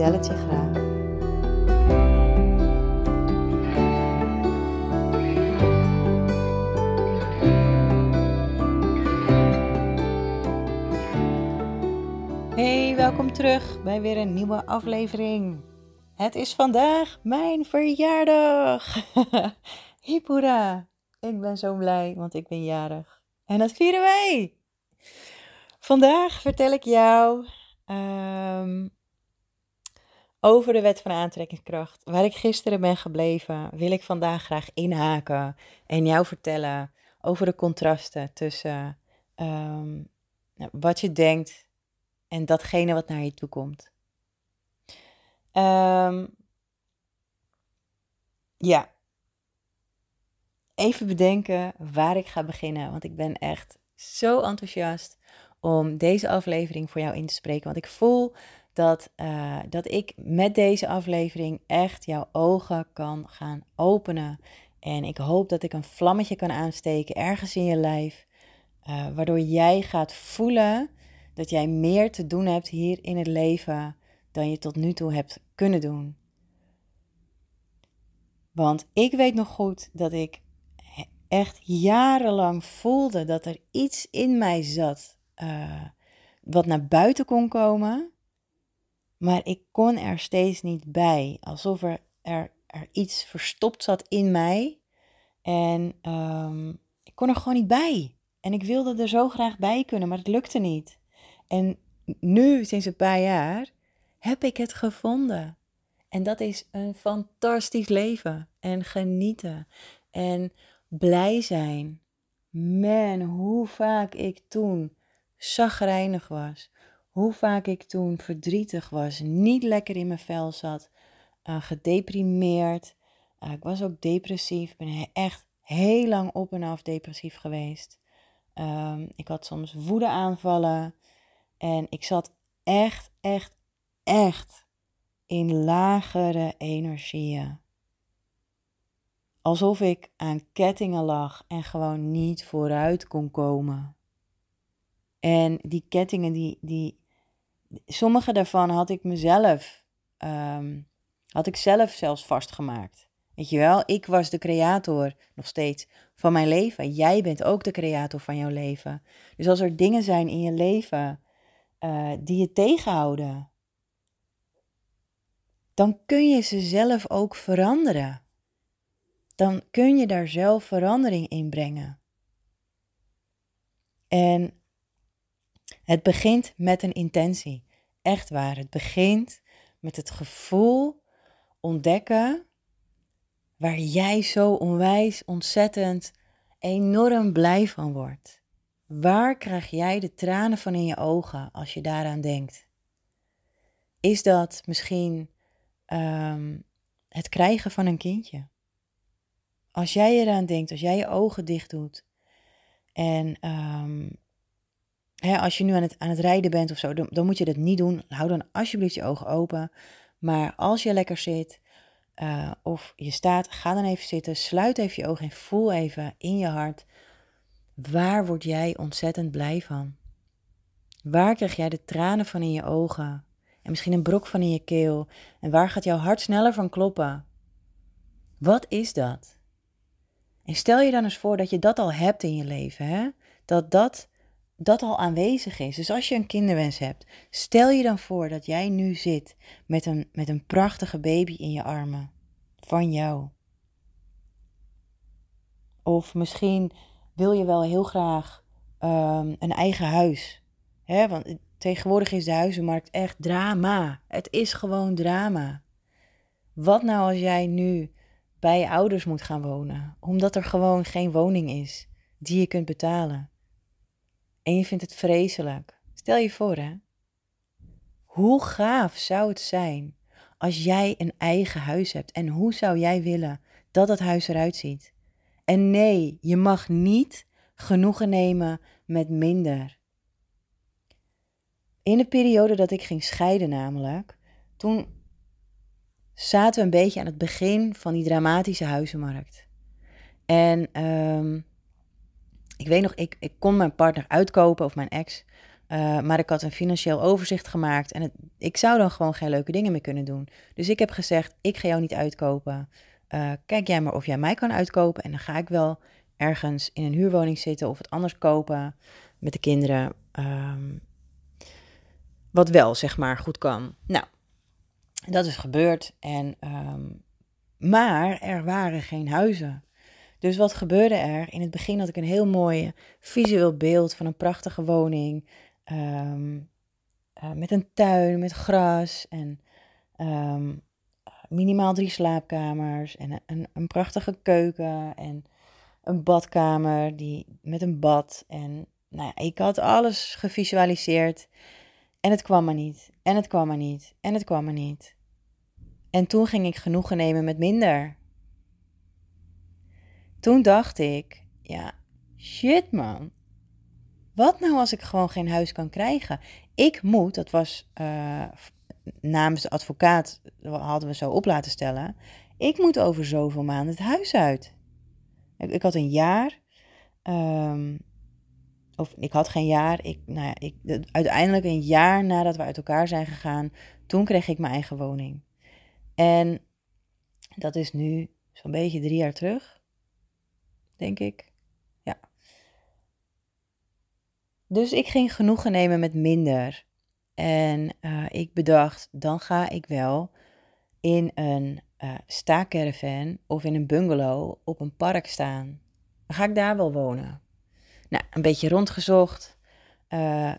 vertel je graag. Hey, welkom terug bij weer een nieuwe aflevering. Het is vandaag mijn verjaardag. Hippura! Ik ben zo blij, want ik ben jarig. En dat vieren wij! Vandaag vertel ik jou ehm, over de wet van aantrekkingskracht. Waar ik gisteren ben gebleven, wil ik vandaag graag inhaken en jou vertellen over de contrasten tussen ehm, nou, wat je denkt en datgene wat naar je toe komt. Ehm, ja, even bedenken waar ik ga beginnen, want ik ben echt zo enthousiast om deze aflevering voor jou in te spreken, want ik voel dat, uh, dat ik met deze aflevering echt jouw ogen kan gaan openen. En ik hoop dat ik een vlammetje kan aansteken ergens in je lijf, uh, waardoor jij gaat voelen dat jij meer te doen hebt hier in het leven dan je tot nu toe hebt kunnen doen. Want ik weet nog goed dat ik echt jarenlang voelde dat er iets in mij zat uh, wat naar buiten kon komen, maar ik kon er steeds niet bij. Alsof er, er, er iets verstopt zat in mij en um, ik kon er gewoon niet bij. En ik wilde er zo graag bij kunnen, maar het lukte niet. En nu, sinds een paar jaar, heb ik het gevonden. En dat is een fantastisch leven. En genieten. En blij zijn. Man, hoe vaak ik toen zagrijnig was. Hoe vaak ik toen verdrietig was. Niet lekker in mijn vel zat. Uh, gedeprimeerd. Uh, ik was ook depressief. Ben echt heel lang op en af depressief geweest. Um, ik had soms woedeaanvallen. En ik zat echt, echt, echt in lagere energieën. Alsof ik aan kettingen lag en gewoon niet vooruit kon komen. En die kettingen, die, die, sommige daarvan had ik mezelf, um, had ik zelf zelfs vastgemaakt. Weet je wel, ik was de creator nog steeds van mijn leven. Jij bent ook de creator van jouw leven. Dus als er dingen zijn in je leven uh, die je tegenhouden, dan kun je ze zelf ook veranderen. Dan kun je daar zelf verandering in brengen. En het begint met een intentie. Echt waar. Het begint met het gevoel ontdekken waar jij zo onwijs, ontzettend, enorm blij van wordt. Waar krijg jij de tranen van in je ogen als je daaraan denkt? Is dat misschien um, het krijgen van een kindje? Als jij eraan denkt, als jij je ogen dicht doet en um, hè, als je nu aan het, aan het rijden bent of zo, dan, dan, moet je dat niet doen. Hou dan alsjeblieft je ogen open. Maar als je lekker zit uh, of je staat, ga dan even zitten, sluit even je ogen en voel even in je hart Waar word jij ontzettend blij van? Waar krijg jij de tranen van in je ogen? En misschien een brok van in je keel? En waar gaat jouw hart sneller van kloppen? Wat is dat? En stel je dan eens voor dat je dat al hebt in je leven, hè? Dat dat, dat al aanwezig is. Dus als je een kinderwens hebt, stel je dan voor dat jij nu zit met een, met een prachtige baby in je armen. Van jou. Of misschien wil je wel heel graag um, een eigen huis. Hè? Want tegenwoordig is de huizenmarkt echt drama. Het is gewoon drama. Wat nou als jij nu bij je ouders moet gaan wonen, omdat er gewoon geen woning is die je kunt betalen? En je vindt het vreselijk. Stel je voor, hè? Hoe gaaf zou het zijn als jij een eigen huis hebt? En hoe zou jij willen dat het huis eruit ziet? En nee, je mag niet genoegen nemen met minder. In de periode dat ik ging scheiden, namelijk, toen zaten we een beetje aan het begin van die dramatische huizenmarkt. En um, ik weet nog, ik, ik kon mijn partner uitkopen of mijn ex. Uh, maar ik had een financieel overzicht gemaakt en het, ik zou dan gewoon geen leuke dingen meer kunnen doen. Dus ik heb gezegd, ik ga jou niet uitkopen. Uh, kijk jij maar of jij mij kan uitkopen en dan ga ik wel ergens in een huurwoning zitten of het anders kopen met de kinderen. Um, wat wel, zeg maar, goed kan. Nou, dat is gebeurd. En, um, maar er waren geen huizen. Dus wat gebeurde er? In het begin had ik een heel mooi visueel beeld van een prachtige woning. Um, uh, met een tuin, met gras en um, minimaal drie slaapkamers. En een, een, prachtige keuken en een badkamer die, met een bad. En nou ja, ik had alles gevisualiseerd. En het kwam maar niet. En het kwam maar niet. En het kwam maar niet. En toen ging ik genoegen nemen met minder. Toen dacht ik, ja, shit man. Wat nou als ik gewoon geen huis kan krijgen? Ik moet, dat was uh, namens de advocaat, hadden we zo op laten stellen. Ik moet over zoveel maanden het huis uit. Ik, ik had een jaar. Um, of ik had geen jaar. Ik, nou ja, ik, uiteindelijk een jaar nadat we uit elkaar zijn gegaan, toen kreeg ik mijn eigen woning. En dat is nu zo'n beetje drie jaar terug, denk ik. Ja. Dus ik ging genoegen nemen met minder. En uh, ik bedacht, dan ga ik wel in een uh, staakerven of in een bungalow op een park staan. Ga ik daar wel wonen. Nou, een beetje rondgezocht. Uh,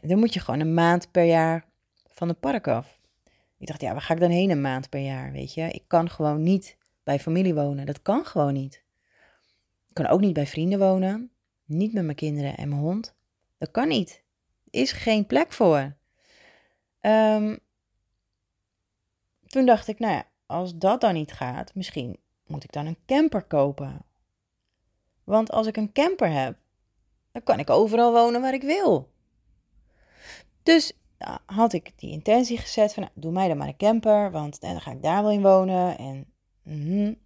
dan moet je gewoon een maand per jaar van het park af. Ik dacht, ja, waar ga ik dan heen een maand per jaar, weet je? Ik kan gewoon niet bij familie wonen. Dat kan gewoon niet. Ik kan ook niet bij vrienden wonen. Niet met mijn kinderen en mijn hond. Dat kan niet. Er is geen plek voor. Um, toen dacht ik, nou ja, als dat dan niet gaat, misschien moet ik dan een camper kopen. Want als ik een camper heb, dan kan ik overal wonen waar ik wil. Dus had ik die intentie gezet van, nou, doe mij dan maar een camper, want dan ga ik daar wel in wonen. En, mm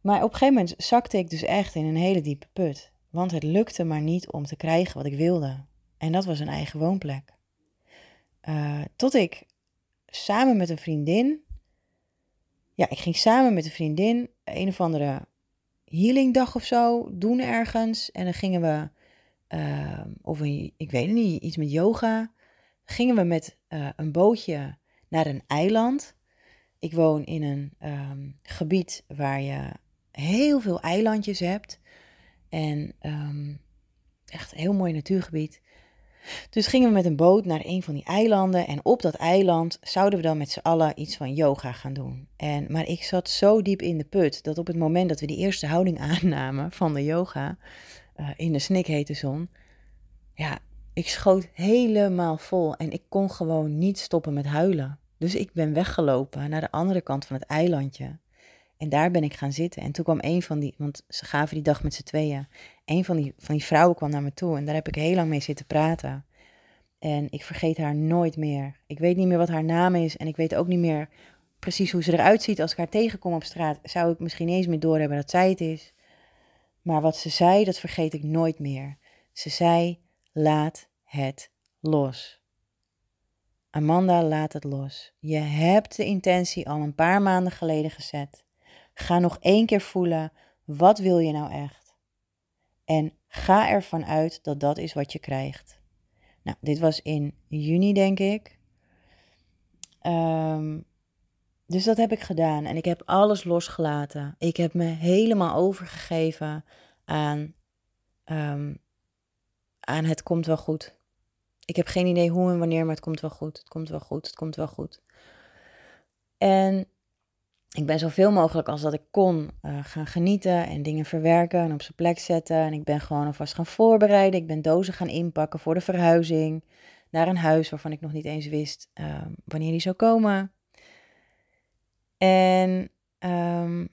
Maar op een gegeven moment zakte ik dus echt in een hele diepe put. Want het lukte maar niet om te krijgen wat ik wilde. En dat was een eigen woonplek. Uh, tot ik samen met een vriendin. Ja, ik ging samen met een vriendin een of andere healingdag of zo doen ergens. En dan gingen we, uh, of een, ik weet het niet, iets met yoga. Gingen we met uh, een bootje naar een eiland. Ik woon in een um, gebied waar je heel veel eilandjes hebt. En um, echt een heel mooi natuurgebied. Dus gingen we met een boot naar een van die eilanden. En op dat eiland zouden we dan met z'n allen iets van yoga gaan doen. En, maar ik zat zo diep in de put dat op het moment dat we die eerste houding aannamen van de yoga. Uh, in de snikhete zon. Ja, ik schoot helemaal vol. En ik kon gewoon niet stoppen met huilen. Dus ik ben weggelopen naar de andere kant van het eilandje. En daar ben ik gaan zitten. En toen kwam een van die, want ze gaven die dag met z'n tweeën. Een van die, van die vrouwen kwam naar me toe en daar heb ik heel lang mee zitten praten. En ik vergeet haar nooit meer. Ik weet niet meer wat haar naam is en ik weet ook niet meer precies hoe ze eruit ziet. Als ik haar tegenkom op straat, zou ik misschien eens meer doorhebben dat zij het is. Maar wat ze zei, dat vergeet ik nooit meer. Ze zei: laat het los. Amanda, laat het los. Je hebt de intentie al een paar maanden geleden gezet. Ga nog één keer voelen, wat wil je nou echt? En ga ervan uit dat dat is wat je krijgt. Nou, dit was in juni, denk ik. Um, dus dat heb ik gedaan en ik heb alles losgelaten. Ik heb me helemaal overgegeven aan, um, aan het komt wel goed. Ik heb geen idee hoe en wanneer, maar het komt wel goed. Het komt wel goed, het komt wel goed. En ik ben zoveel mogelijk als dat ik kon uh, gaan genieten en dingen verwerken en op zijn plek zetten. En ik ben gewoon alvast gaan voorbereiden. Ik ben dozen gaan inpakken voor de verhuizing. naar een huis waarvan ik nog niet eens wist ehm, wanneer die zou komen. En um,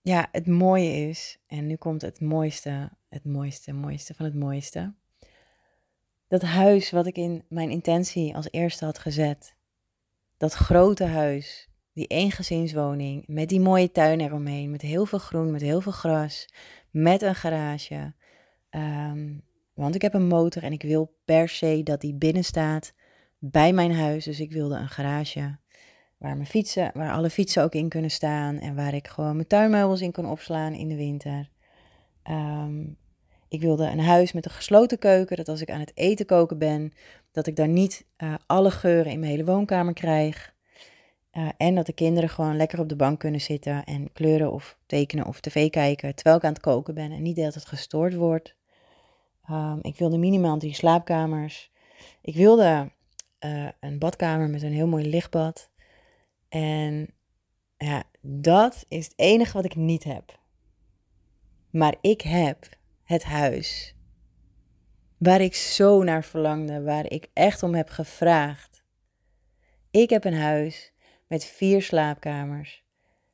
ja, het mooie is, en nu komt het mooiste, het mooiste, mooiste van het mooiste. Dat huis wat ik in mijn intentie als eerste had gezet. Dat grote huis, die eengezinswoning, met die mooie tuin eromheen, met heel veel groen, met heel veel gras, met een garage. Um, want ik heb een motor en ik wil per se dat die binnen staat bij mijn huis. Dus ik wilde een garage waar mijn fietsen, waar alle fietsen ook in kunnen staan en waar ik gewoon mijn tuinmeubels in kan opslaan in de winter. Ehm, ik wilde een huis met een gesloten keuken, dat als ik aan het eten koken ben, dat ik daar niet uh, alle geuren in mijn hele woonkamer krijg. Uh, en dat de kinderen gewoon lekker op de bank kunnen zitten en kleuren of tekenen of tv kijken terwijl ik aan het koken ben en niet dat het gestoord wordt. Um, ik wilde minimaal drie slaapkamers. Ik wilde uh, een badkamer met een heel mooi lichtbad. En ja, dat is het enige wat ik niet heb. Maar ik heb het huis waar ik zo naar verlangde, waar ik echt om heb gevraagd. Ik heb een huis met vier slaapkamers,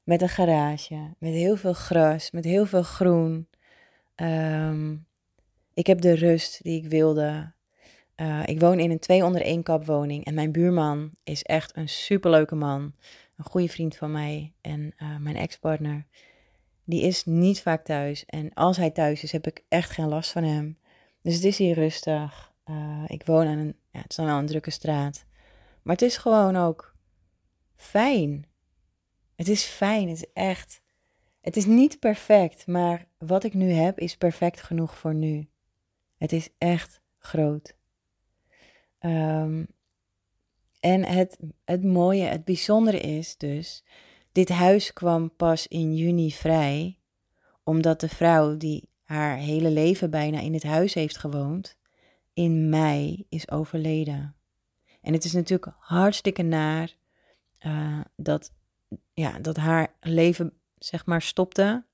met een garage, met heel veel gras, met heel veel groen. Um, ik heb de rust die ik wilde. Uh, ik woon in een twee onder één kap woning en mijn buurman is echt een superleuke man. Een goede vriend van mij en uh, mijn ex-partner. Die is niet vaak thuis en als hij thuis is heb ik echt geen last van hem. Dus het is hier rustig. Uh, ik woon aan een, ja, het is dan wel een drukke straat. Maar het is gewoon ook fijn. Het is fijn, het is echt. Het is niet perfect, maar wat ik nu heb is perfect genoeg voor nu. Het is echt groot. Um, en het, het mooie, het bijzondere is dus, dit huis kwam pas in juni vrij, omdat de vrouw die haar hele leven bijna in het huis heeft gewoond, in mei is overleden. En het is natuurlijk hartstikke naar uh, dat, ja, dat haar leven, zeg maar, stopte.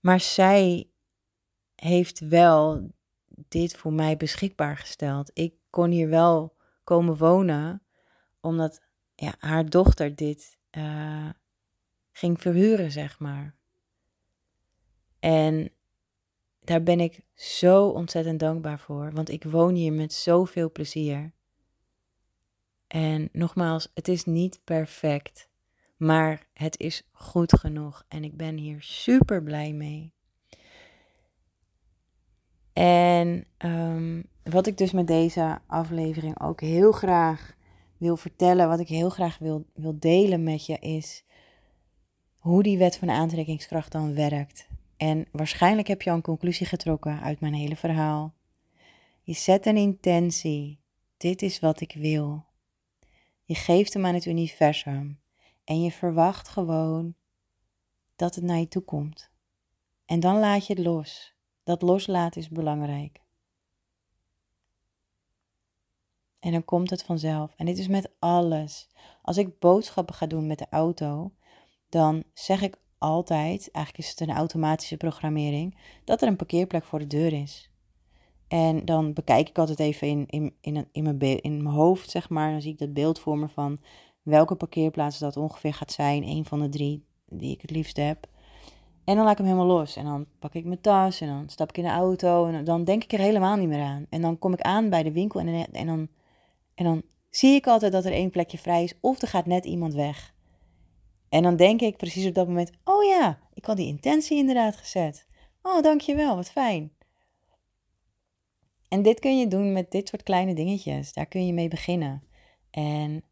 Maar zij heeft wel dit voor mij beschikbaar gesteld. Ik kon hier wel komen wonen, omdat ja, haar dochter dit uh, ging verhuren, zeg maar. En daar ben ik zo ontzettend dankbaar voor, want ik woon hier met zoveel plezier. En nogmaals, het is niet perfect, maar het is goed genoeg en ik ben hier super blij mee. En um, wat ik dus met deze aflevering ook heel graag wil vertellen, wat ik heel graag wil, wil delen met je, is hoe die wet van aantrekkingskracht dan werkt. En waarschijnlijk heb je al een conclusie getrokken uit mijn hele verhaal. Je zet een intentie. Dit is wat ik wil. Je geeft hem aan het universum. En je verwacht gewoon dat het naar je toe komt. En dan laat je het los. Dat loslaten is belangrijk. En dan komt het vanzelf. En dit is met alles. Als ik boodschappen ga doen met de auto, dan zeg ik altijd, eigenlijk is het een automatische programmering, dat er een parkeerplek voor de deur is. En dan bekijk ik altijd even in, in, in, in, mijn, in mijn hoofd, zeg maar. Dan zie ik dat beeld voor me van welke parkeerplaats dat ongeveer gaat zijn. Een van de drie die ik het liefst heb. En dan laat ik hem helemaal los. En dan pak ik mijn tas en dan stap ik in de auto. En dan denk ik er helemaal niet meer aan. En dan kom ik aan bij de winkel en, en, dan, en dan zie ik altijd dat er één plekje vrij is. Of er gaat net iemand weg. En dan denk ik precies op dat moment: oh ja, ik had die intentie inderdaad gezet. Oh, dankjewel, wat fijn. En dit kun je doen met dit soort kleine dingetjes. Daar kun je mee beginnen. En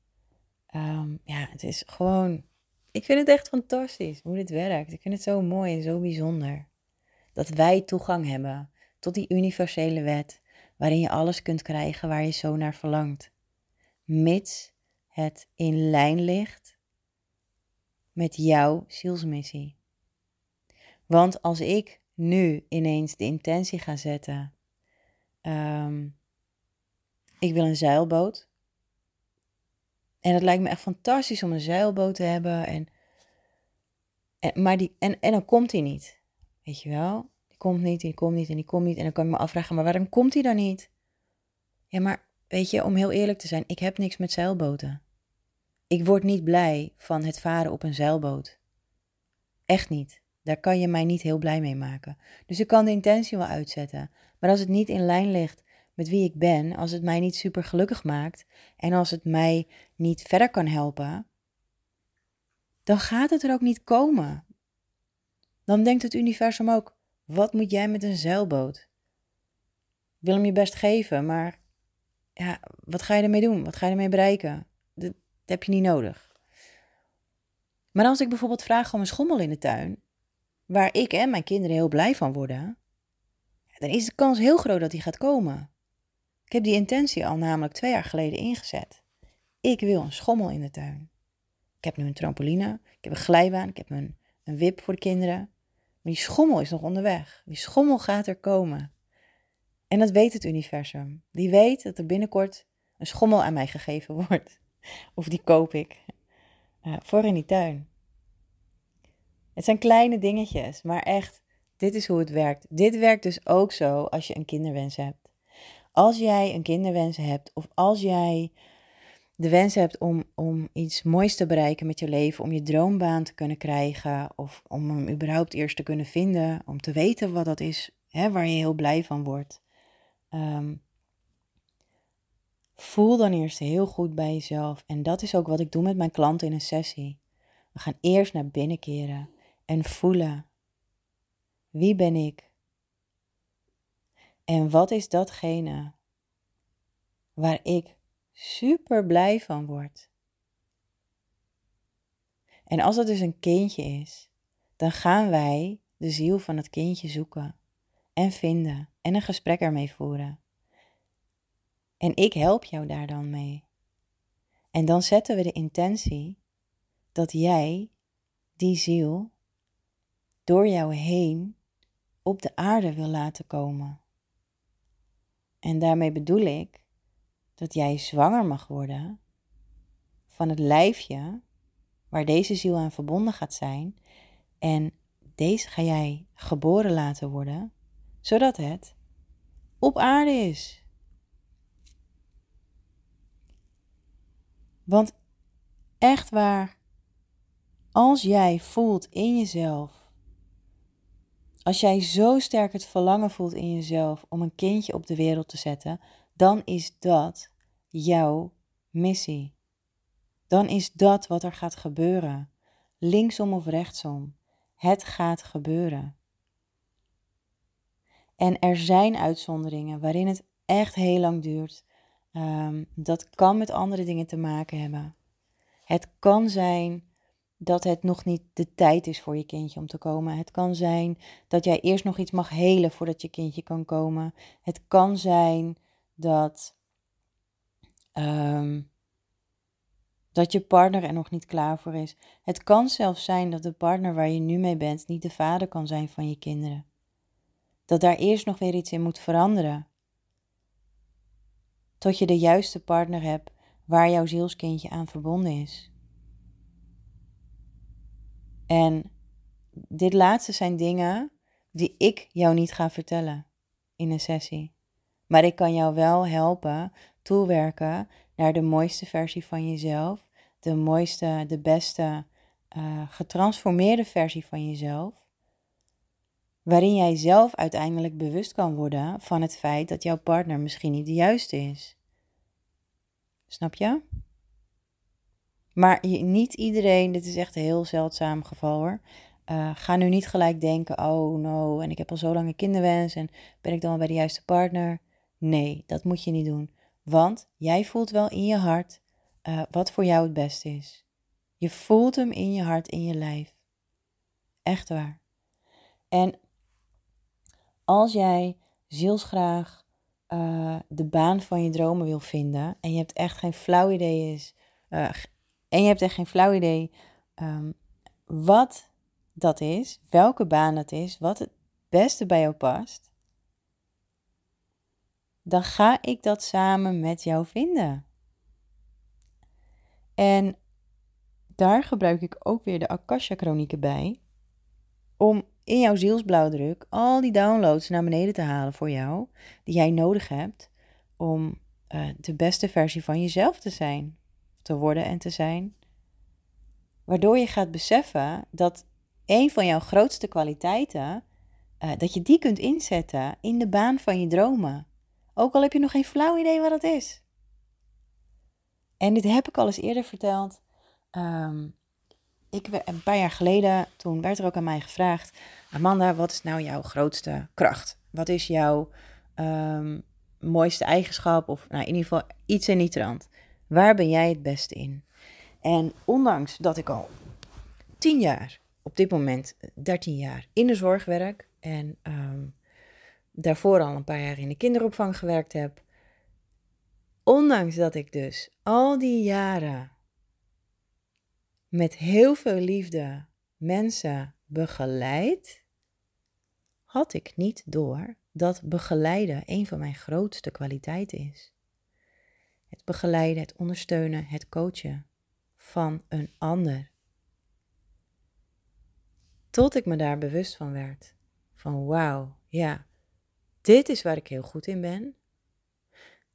um, ja, het is gewoon ik vind het echt fantastisch hoe dit werkt. Ik vind het zo mooi en zo bijzonder. Dat wij toegang hebben tot die universele wet, waarin je alles kunt krijgen waar je zo naar verlangt. Mits het in lijn ligt met jouw zielsmissie. Want als ik nu ineens de intentie ga zetten, um, ik wil een zeilboot, en het lijkt me echt fantastisch om een zeilboot te hebben. En, en, maar die, en, en dan komt hij niet. Weet je wel? Die komt niet, die komt niet en die komt niet. En dan kan ik me afvragen, maar waarom komt hij dan niet? Ja, maar weet je, om heel eerlijk te zijn, ik heb niks met zeilboten. Ik word niet blij van het varen op een zeilboot. Echt niet. Daar kan je mij niet heel blij mee maken. Dus ik kan de intentie wel uitzetten. Maar als het niet in lijn ligt met wie ik ben, als het mij niet super gelukkig maakt en als het mij niet verder kan helpen, dan gaat het er ook niet komen. Dan denkt het universum ook: wat moet jij met een zeilboot? Ik wil hem je best geven, maar ja, wat ga je ermee doen? Wat ga je ermee bereiken? Dat, heb je niet nodig. Maar als ik bijvoorbeeld vraag om een schommel in de tuin, waar ik en mijn kinderen heel blij van worden, dan is de kans heel groot dat die gaat komen. Ik heb die intentie al namelijk twee jaar geleden ingezet. Ik wil een schommel in de tuin. Ik heb nu een trampoline, ik heb een glijbaan, ik heb een, een wip voor de kinderen. Maar die schommel is nog onderweg. Die schommel gaat er komen. En dat weet het universum. Die weet dat er binnenkort een schommel aan mij gegeven wordt. Of die koop ik uh, voor in die tuin. Het zijn kleine dingetjes, maar echt, dit is hoe het werkt. Dit werkt dus ook zo als je een kinderwens hebt. Als jij een kinderwens hebt of als jij de wens hebt om, om iets moois te bereiken met je leven, om je droombaan te kunnen krijgen of om hem überhaupt eerst te kunnen vinden, om te weten wat dat is hè, waar je heel blij van wordt. Um, voel dan eerst heel goed bij jezelf. En dat is ook wat ik doe met mijn klanten in een sessie. We gaan eerst naar binnen keren en voelen. Wie ben ik? En wat is datgene waar ik super blij van word? En als het dus een kindje is, dan gaan wij de ziel van het kindje zoeken en vinden en een gesprek ermee voeren. En ik help jou daar dan mee. En dan zetten we de intentie dat jij die ziel door jou heen op de aarde wil laten komen. En daarmee bedoel ik dat jij zwanger mag worden van het lijfje waar deze ziel aan verbonden gaat zijn. En deze ga jij geboren laten worden, zodat het op aarde is. Want echt waar, als jij voelt in jezelf, als jij zo sterk het verlangen voelt in jezelf om een kindje op de wereld te zetten, dan is dat jouw missie. Dan is dat wat er gaat gebeuren. Linksom of rechtsom. Het gaat gebeuren. En er zijn uitzonderingen waarin het echt heel lang duurt Um, dat kan met andere dingen te maken hebben. Het kan zijn dat het nog niet de tijd is voor je kindje om te komen. Het kan zijn dat jij eerst nog iets mag helen voordat je kindje kan komen. Het kan zijn dat, um, dat je partner er nog niet klaar voor is. Het kan zelfs zijn dat de partner waar je nu mee bent niet de vader kan zijn van je kinderen. Dat daar eerst nog weer iets in moet veranderen tot je de juiste partner hebt waar jouw zielskindje aan verbonden is. En dit laatste zijn dingen die ik jou niet ga vertellen in een sessie. Maar ik kan jou wel helpen toewerken naar de mooiste versie van jezelf, de mooiste, de beste, uh, getransformeerde versie van jezelf. Waarin jij zelf uiteindelijk bewust kan worden van het feit dat jouw partner misschien niet de juiste is. Snap je? Maar niet iedereen, dit is echt een heel zeldzaam geval hoor. Uh, ga nu niet gelijk denken, oh no, en ik heb al zo lang een kinderwens en ben ik dan wel bij de juiste partner? Nee, dat moet je niet doen. Want jij voelt wel in je hart uh, wat voor jou het beste is. Je voelt hem in je hart, in je lijf. Echt waar. En als jij zielsgraag uh, de baan van je dromen wil vinden en je hebt echt geen flauw idee is, uh, en je hebt echt geen flauw idee um, wat dat is, welke baan dat is, wat het beste bij jou past, dan ga ik dat samen met jou vinden. En daar gebruik ik ook weer de Akasha-chronieken bij, om in jouw zielsblauwdruk al die downloads naar beneden te halen voor jou, die jij nodig hebt om eh, de beste versie van jezelf te zijn, te worden en te zijn. Waardoor je gaat beseffen dat een van jouw grootste kwaliteiten, uh, dat je die kunt inzetten in de baan van je dromen. Ook al heb je nog geen flauw idee wat het is. En dit heb ik al eens eerder verteld. Um, ik, een paar jaar geleden, toen werd er ook aan mij gevraagd: Amanda, wat is nou jouw grootste kracht? Wat is jouw um, mooiste eigenschap? Of nou, in ieder geval iets in die trant. Waar ben jij het beste in? En ondanks dat ik al tien jaar, op dit moment 13 jaar, in de zorg werk en um, daarvoor al een paar jaar in de kinderopvang gewerkt heb, ondanks dat ik dus al die jaren met heel veel liefde mensen begeleid, had ik niet door dat begeleiden een van mijn grootste kwaliteiten is. Het begeleiden, het ondersteunen, het coachen van een ander. Tot ik me daar bewust van werd. Van wauw, ja, dit is waar ik heel goed in ben.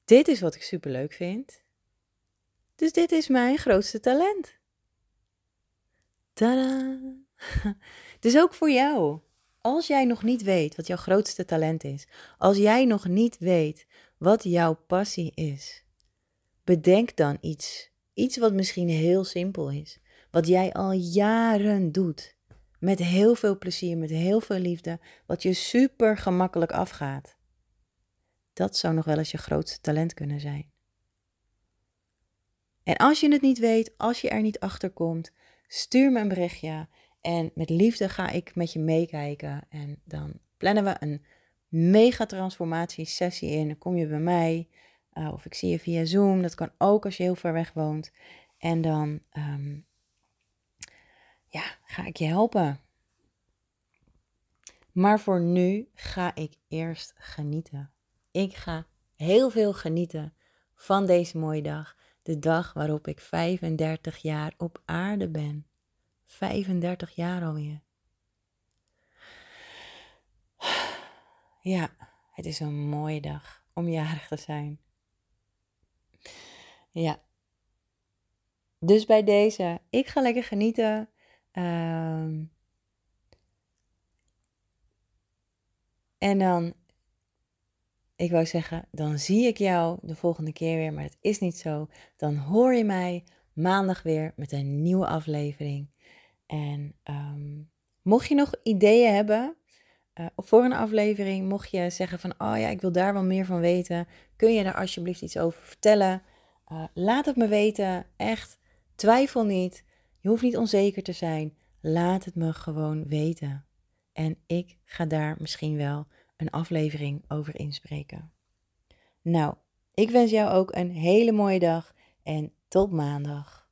Dit is wat ik superleuk vind. Dus dit is mijn grootste talent. Tada! Dus ook voor jou. Als jij nog niet weet wat jouw grootste talent is, als jij nog niet weet wat jouw passie is, bedenk dan iets. Iets wat misschien heel simpel is, wat jij al jaren doet. Met heel veel plezier, met heel veel liefde, wat je super gemakkelijk afgaat. Dat zou nog wel eens je grootste talent kunnen zijn. En als je het niet weet, als je er niet achter komt, stuur me een berichtje. En met liefde ga ik met je meekijken. En dan plannen we een mega transformatie sessie in. Dan kom je bij mij. Uh, of ik zie je via Zoom. Dat kan ook als je heel ver weg woont. En dan um, ja, ga ik je helpen. Maar voor nu ga ik eerst genieten. Ik ga heel veel genieten van deze mooie dag. De dag waarop ik 35 jaar op aarde ben. 35 jaar alweer. Ja, het is een mooie dag om jarig te zijn. Ja. Dus bij deze, ik ga lekker genieten. Uh, en dan ik wou zeggen, dan zie ik jou de volgende keer weer, maar het is niet zo. Dan hoor je mij maandag weer met een nieuwe aflevering. En ehm, mocht je nog ideeën hebben uh, voor een aflevering, mocht je zeggen van, oh ja, ik wil daar wel meer van weten, kun je daar alsjeblieft iets over vertellen? Uh, laat het me weten, echt. Twijfel niet. Je hoeft niet onzeker te zijn. Laat het me gewoon weten. En ik ga daar misschien wel een aflevering over inspreken. Nou, ik wens jou ook een hele mooie dag en tot maandag.